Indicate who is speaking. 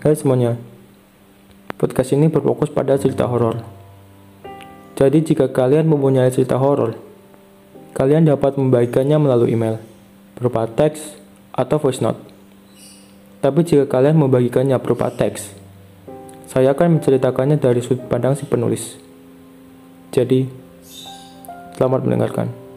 Speaker 1: Hai semuanya, podcast ini berfokus pada cerita horor. Jadi jika kalian mempunyai cerita horor, kalian dapat membagikannya melalui email, berupa teks atau voice note. Tapi jika kalian membagikannya berupa teks, saya akan menceritakannya dari sudut pandang si penulis. Jadi, selamat mendengarkan.